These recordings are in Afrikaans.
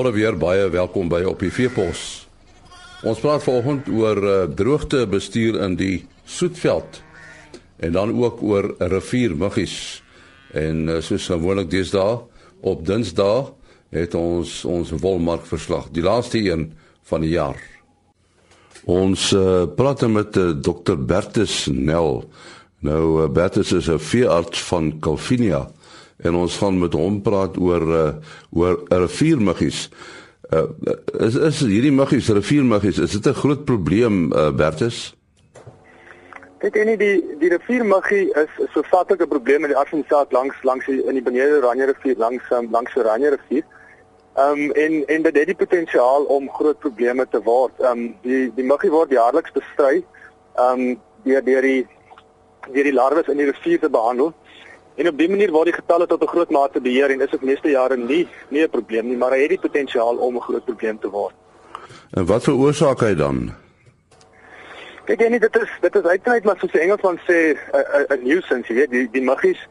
Môre weer baie welkom by op die Veepos. Ons praat vanoggend oor uh, droogte bestuur in die Soetveld en dan ook oor riviermuggies. En uh, soos gewoonlik deesdae op Dinsdae het ons ons wolmark verslag, die laaste een van die jaar. Ons uh, praat met uh, Dr Bertus Nel. Nou uh, Bertus is 'n veearts van Calvinia en ons gaan met hom praat oor uh, oor riviermuggies. Uh, is is hierdie muggies, riviermuggies, is dit 'n groot probleem uh, Bertus? Kyk en die die riviermuggie is is so vatlike probleem in die afsinsaak langs langs die, in die benede Oranje rivier langs um, langs Oranje rivier. Ehm um, en en dit het die potensiaal om groot probleme te word. Ehm um, die die muggie word jaarliks bestry ehm um, deur deur die deur die larwes in die rivier te behandel. En op die manier word die getalle tot 'n groot mate beheer en is dit meeste jare nie nie 'n probleem nie, maar hy het die potensiaal om 'n groot probleem te word. En wat veroorsaak hy dan? Kyk nie dit is dit is uiteindelik maar soos die Engelsman sê 'n nuisance, jy weet, die die muggies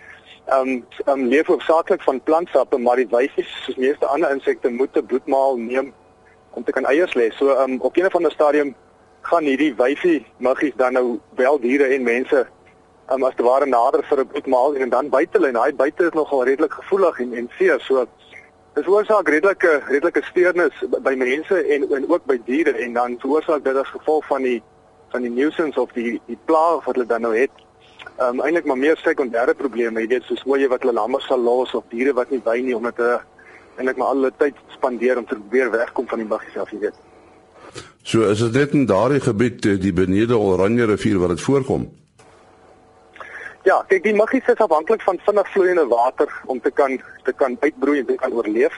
um, um, leef hoofsaaklik van plantsappe, maar die wyfies soos meeste ander insekte moet 'n bloedmaal neem om te kan eiers lê. So um, op 'n of ander stadium gaan hierdie wyfie muggies dan nou wel diere en mense um, as te ware nader vir 'n bloedmaal en dan buite lê. Daai buite is nogal redelik gevoelig en en seer. So dis oorsaak redelike redelike steurnis by mense en en ook by diere en dan veroorsaak dit as gevolg van die van die nuisance of die die plaag wat hulle dan nou het. Um, eintlik maar meer sekondêre probleme, jy weet, soos jy wat hulle lammers sal los of diere wat nie by nie omdat hulle eintlik maar al hulle tyd spandeer om te probeer wegkom van die muggies af, jy weet. So is dit net in daardie gebied eh, die benede Oranje rivier waar dit voorkom. Ja, kyk die muggies is afhanklik van vinnig vloeiende water om te kan te kan uitbroei en te kan oorleef.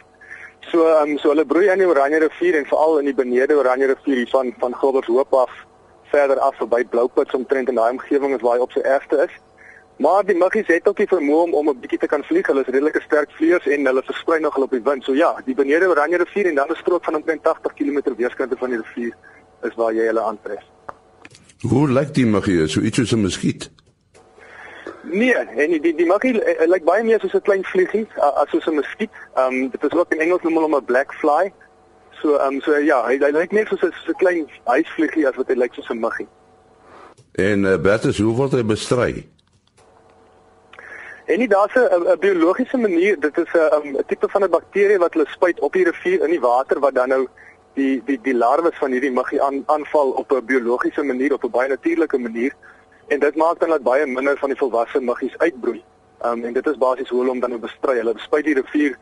So um, so hulle broei in die Oranje rivier en veral in die benede Oranje rivier hier van van Gilbershoop af verder af verby Blouputs omtrent in daai omgewing is waar hy op sy ergste is. Maar die muggies het ook die vermoë om om 'n bietjie te kan vlieg. Hulle is redelike sterk vleiers en hulle versprei nog op die wind. So ja, die benede Oranje rivier en dan 'n strook van omtrent 80 km weerskante van die rivier is waar jy hulle aantref. Hoe lyk die muggie? So iets soos 'n muskiet. Nee, en die die, die muggie uh, lyk baie meer soos 'n klein vliegie as soos 'n muskiet. Ehm um, dit is ook in Engels noem hulle hom 'n black fly. So ehm um, so ja, hy, hy lyk net soos 'n so 'n klein huisvliegie as wat hy lyk soos 'n muggie. En uh, Bertus, hoe word hy bestry? En nie daar's 'n biologiese manier, dit is 'n 'n tipe van 'n bakterie wat hulle spuit op die rivier in die water wat dan nou die die die larwes van hierdie muggie aan, aanval op 'n biologiese manier, op 'n baie natuurlike manier en dit maak dan dat baie minder van die volwasse muggies uitbroei. Um en dit is basies hoe hulle hom dan bestry. Hulle bespuit die rivier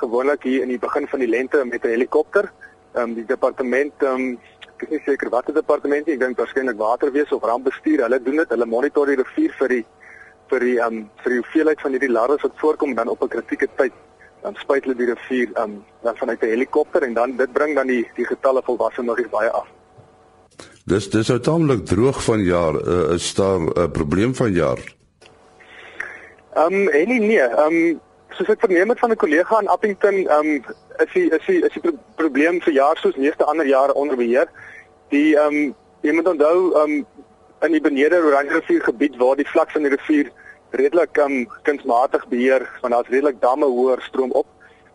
gewoonlik hier in die begin van die lente met 'n helikopter. Um die departement um ek is seker wat die departement ek dink waarskynlik waterwese of rampbestuur. Hulle doen dit. Hulle monitor die rivier vir die vir die um vir die hoeveelheid van hierdie larwes wat voorkom dan op 'n kritieke tyd dan spuit hulle die rivier um dan vanuit 'n helikopter en dan dit bring dan die die getalle volwasse muggies baie af. Dis dis ou taamlik droog van jaar uh, is daar 'n uh, probleem van jaar. Ehm um, en nee, ehm um, soos ek verneem het van 'n kollega in Appington, ehm um, is die is die is die pro probleem vir jaar soos meeste ander jare onder beheer. Die ehm um, jy moet onthou ehm um, in die benede Oranje rivier gebied waar die vlak van die rivier redelik ehm um, kunsmatig beheer, want daar's redelik damme hoër stroom op.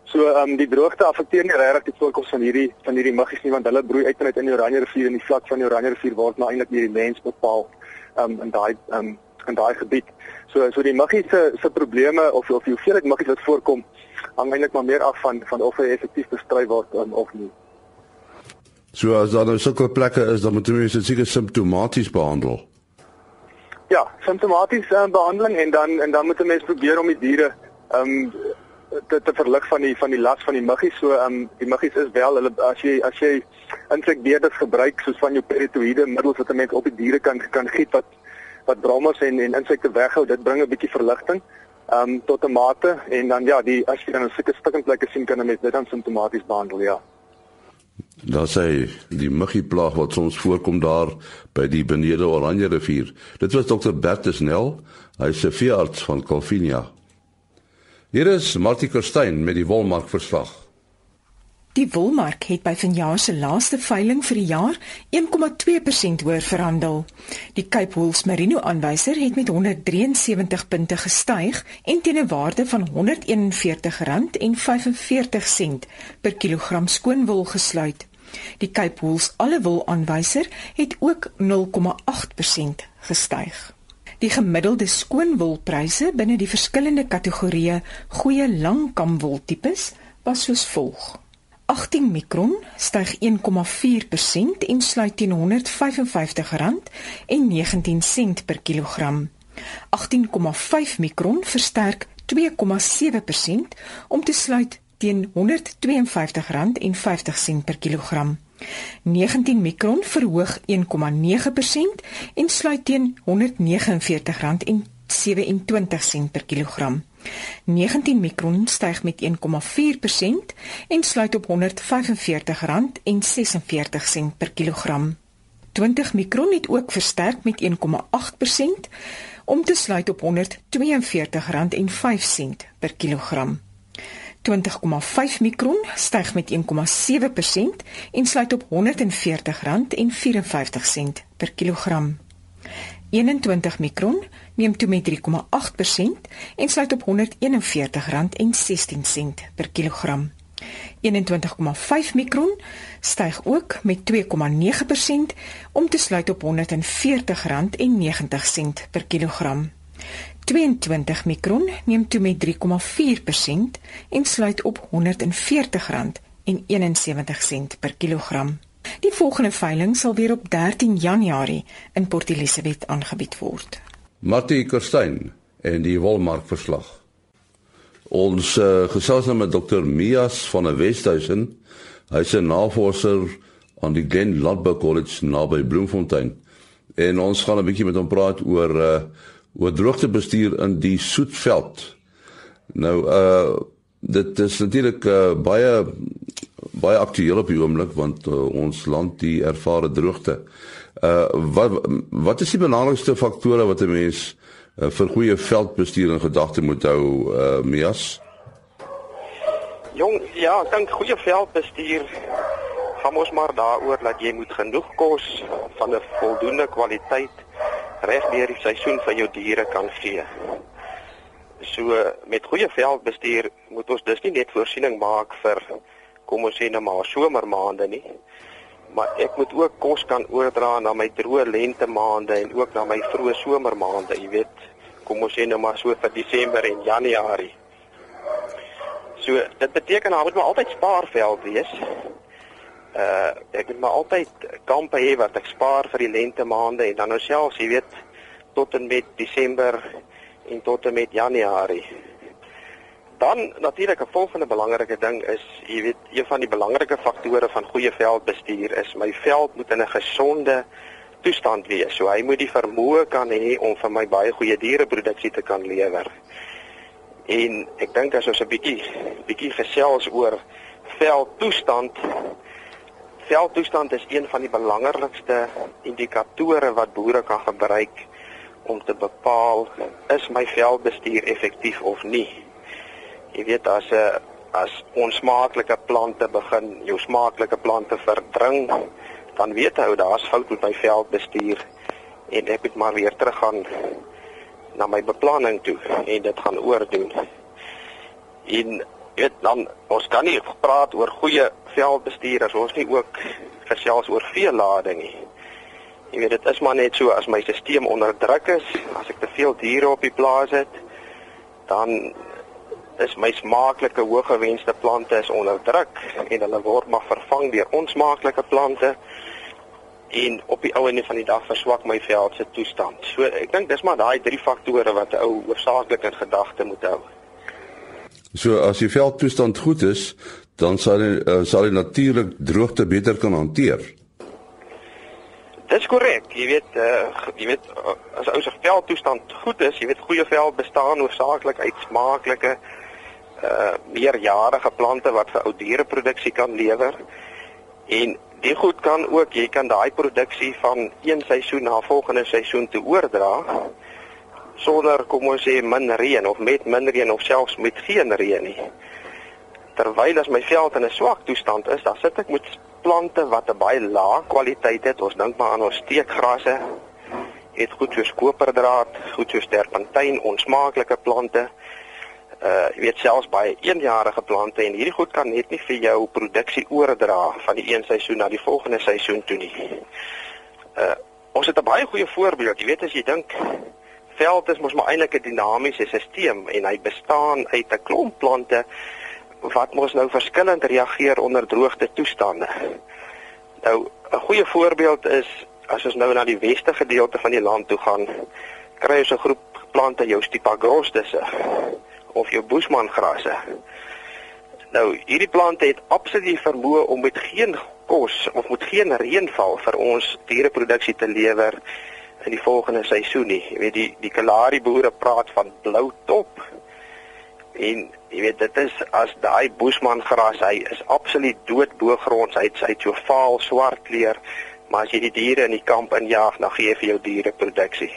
So ehm um, die droogte affekteer nie regtig die voorkoms van hierdie van hierdie muggies nie want hulle broei uit en uit in die Oranje rivier en die vlak van die Oranje rivier word nou eintlik deur die mens bepaal ehm um, in daai ehm um, in daai gebied. So so die muggies se se probleme of of die hoeveelheid muggies wat voorkom hang eintlik maar meer af van van of hy effektief bestry word um, of nie. So as daar nou sulke plekke is dan moet jy mens seker simptomaties behandel. Ja, simptomaties uh, behandeling en dan en dan moet 'n mens probeer om die diere ehm um, te te verlig van die van die las van die muggies. So ehm um, die muggies is wel hulle as jy as jy insekbeerders gebruik soos van jou peritoïde middels wat 'n mens op die diere kan kan giet wat wat brommers en en insekte weghou, dit bring 'n bietjie verligting ehm um, tot 'n mate en dan ja, die as jy dan 'n sulke stikkingplekke sien kan 'n mens dit dan simptomaties behandel, ja. Daar sê die muggieplaag wat soms voorkom daar by die benede Oranje rivier. Dit was dokter Bertus Nel, hy 'n veearts van Calvinia. Hier is Martie Kerstyn met die Wolmark verslag. Die wolmark het by vanjaar se laaste veiling vir die jaar 1,2% hoër verhandel. Die Cape Wools Merino aanwyser het met 173 punte gestyg en teen 'n waarde van R141,45 per kilogram skoonwol gesluit. Die Cape Wools alle wol aanwyser het ook 0,8% gestyg. Die gemiddelde skoonwolpryse binne die verskillende kategorieë goeie langkamwol tipes was soos volg: 18 mikron styg 1,4% en sluit teen R155,19 per kilogram. 18,5 mikron versterk 2,7% om te sluit teen R152,50 per kilogram. 19 mikron verhoog 1,9% en sluit teen R149,27 per kilogram. 19 mikron styg met 1,4% en sluit op R145,46 per kilogram. 20 mikron het ook versterk met 1,8% om te sluit op R142,05 per kilogram. 20,5 mikron styg met 1,7% en sluit op R140,54 per kilogram. 21 mikron neem toe met 3,8% en sluit op R141,16 per kilogram. 21,5 mikron styg ook met 2,9% om te sluit op R140,90 per kilogram. 22 mikron neem toe met 3,4% en sluit op R140,71 per kilogram. Die volgende veiling sal weer op 13 Januarie in Port Elizabeth aangebied word. Mattie Kerstyn en die Wolmark verslag. Ons uh, gesels nou met Dr Mias van der Westhuizen. Hy's 'n navorser aan die Glen Landbou College naby Bloemfontein. En ons gaan 'n bietjie met hom praat oor uh oor droogtebestuur in die Soetveld. Nou uh dit is natuurlik uh, baie baie aktueel op die oomblik want uh, ons land die ervare droogte. Uh wat wat is die belangrikste faktore wat 'n mens uh, vir goeie veldbestuur in gedagte moet hou uh Mias? Jong, ja, ek dink goeie veldbestuur gaan ons maar daaroor dat jy moet genoeg kos van 'n voldoende kwaliteit reg deur die seisoen vir jou diere kan gee. So met goeie veldbestuur moet ons dus nie net voorsiening maak vir kom ons sê nou maar somermaande nie. Maar ek moet ook kos kan oordra na my droë lente maande en ook na my vroeë somermaande, jy weet. Kom ons sê nou maar so vir Desember en Januarie. So dit beteken moet my altyd spaarveld wees. Uh ek moet maar altyd kampe hê wat ek spaar vir die lente maande en dan nou selfs, jy weet, tot en met Desember en tot en met Januarie. Dan natuurlik 'n volgende belangrike ding is, jy weet, een van die belangrike faktore van goeie veldbestuur is my veld moet in 'n gesonde toestand wees. So hy moet die vermoë kan hê om vir my baie goeie diereproduksie te kan lewer. En ek dink as ons 'n bietjie bietjie gesels oor veldtoestand Veldtoestand is een van die belangrikste indikatore wat boere kan gebruik om te bepaal is my veldbestuur effektief of nie? Jy weet as 'n eh, as onsmaaklike plante begin jou smaaklike plante verdring dan weet hy daar's fout met my veldbestuur en ek moet maar weer teruggaan na my beplanning toe en dit gaan oordoen. En weet dan ons kan nie praat oor goeie veldbestuur as ons nie ook gesels oor veelading nie jy weet dit is maar net so as my stelsel onder druk is as ek te veel diere op die plaas het dan is my smaaklike hoëgewenste plante is onder druk en hulle word maar vervang deur onsmaaklike plante en op die ou ende van die dag verswak my veld se toestand. So ek dink dis maar daai drie faktore wat 'n ou hoofsaaklik in gedagte moet hou. So as die veldtoestand goed is, dan sal hy uh, sal hy natuurlik droogte beter kan hanteer. Dis korrek. Jy weet uh, jy weet uh, as ou se veldtoestand goed is, jy weet goeie veld bestaan hoofsaaklik uit smaaklike uh meerjarige plante wat vir ou diereproduksie kan lewer. En die goed kan ook jy kan daai produksie van een seisoen na volgende seisoen toe oordra sonder kom ons sê min reën of met min reën of selfs met geen reën nie. terwyl as my veld in 'n swak toestand is, dan sit ek met plante wat 'n baie lae kwaliteit het. Ons dink maar aan ons steekgrasse. Het goed soos koperdraad, goed soos terpentyn, onsmaaklike plante. Uh jy weet selfs baie eenjarige plante en hierdie goed kan net nie vir jou produksie oordra van die een seisoen na die volgende seisoen toe nie. Uh ons het 'n baie goeie voorbeeld. Jy weet as jy dink veld is mos maar eintlik 'n dinamiese stelsel en hy bestaan uit 'n klomp plante wat mos nou verskillend reageer onder droogte toestande. Nou 'n goeie voorbeeld is as ons nou na die weste gedeelte van die land toe gaan, kry ons 'n groep plante jou Stipagrostusse of jou Bushmangrasse. Nou hierdie plante het absoluut vermoë om met geen kos of met geen reënval vir ons diereproduksie te lewer in die volgende seisoen nie. Jy weet die die Kalahari boere praat van blou top En jy weet dit is as daai Bushman gras, hy is absoluut dood bo grond. Hy het hy het so vaal swart kleur, maar as jy die diere in die kamp injaag, dan gee jy vir jou diere produksie.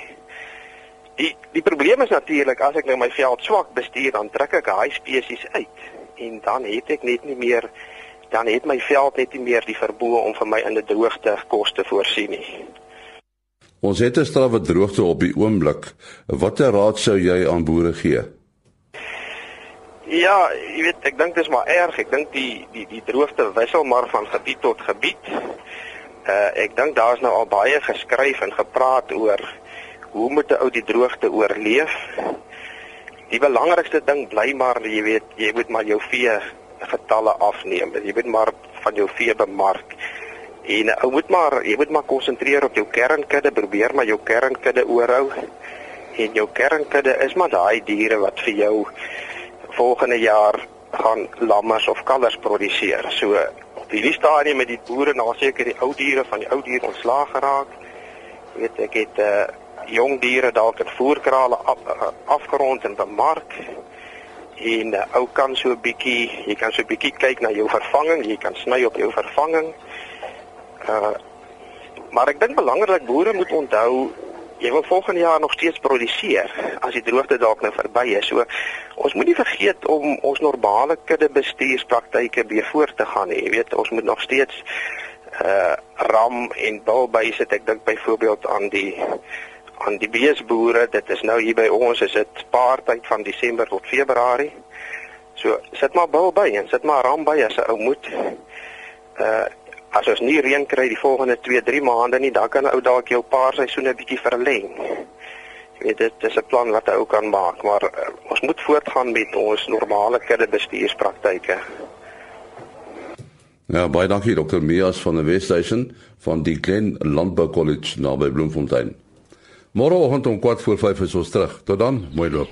Die die probleem is natuurlik as ek nou my veld swak bestuur, dan trek ek daai spesies uit en dan het ek net nie meer dan het my veld net nie meer die verboë om vir my in 'n droogte kos te voorsien nie. Ons het 'n strawwe droogte op die oomblik. Watter raad sou jy aan boere gee? Ja, jy weet, ek dink dit is maar erg. Ek dink die die die droogte wissel maar van gebied tot gebied. Uh ek dink daar's nou al baie geskryf en gepraat oor hoe moet 'n ou die droogte oorleef? Die belangrikste ding bly maar jy weet, jy moet maar jou vee getalle afneem. Jy moet maar van jou vee bemark. En ou moet maar jy moet maar konsentreer op jou kernkudde, probeer maar jou kernkudde oorhou. En jou kernkudde is maar daai diere wat vir jou volgende jaar gaan lammers of kalvers produseer. So op hierdie stadium met die boere na seker die ou diere van die ou diere ontslaag geraak. Jy weet ek het uh jong diere dalk in voerkrale af, uh, afgerond en bemark. En uh, ou kan so 'n bietjie, jy kan so 'n bietjie kyk na jou vervanging, jy kan sny op jou vervanging. Uh maar ek dink belangrik boere moet onthou jy wil volgende jaar nog steeds produseer as die droogte dalk nou verby is. So ons moenie vergeet om ons normale kudde bestuurspraktyke weer voort te gaan nie. Jy weet, ons moet nog steeds uh ram en bulbuis het ek dink byvoorbeeld aan die aan die beesboere. Dit is nou hier by ons is dit paartyd van Desember tot Februarie. So sit maar bulbuis en sit maar ram by as 'n ou moet. Uh as ons nie reën kry die volgende 2-3 maande nie, dan kan 'n ou dalk jou paar seisoene bietjie verleng. Jy weet dit is 'n plan wat 'n ou kan maak, maar uh, ons moet voortgaan met ons normale kudde bestuurspraktyke. Ja, baie dankie dokter Mias van die Weststation van die Glen Landbou College naby Bloemfontein. Môreoggend om 4 voor 5 is ons terug. Tot dan, mooi loop.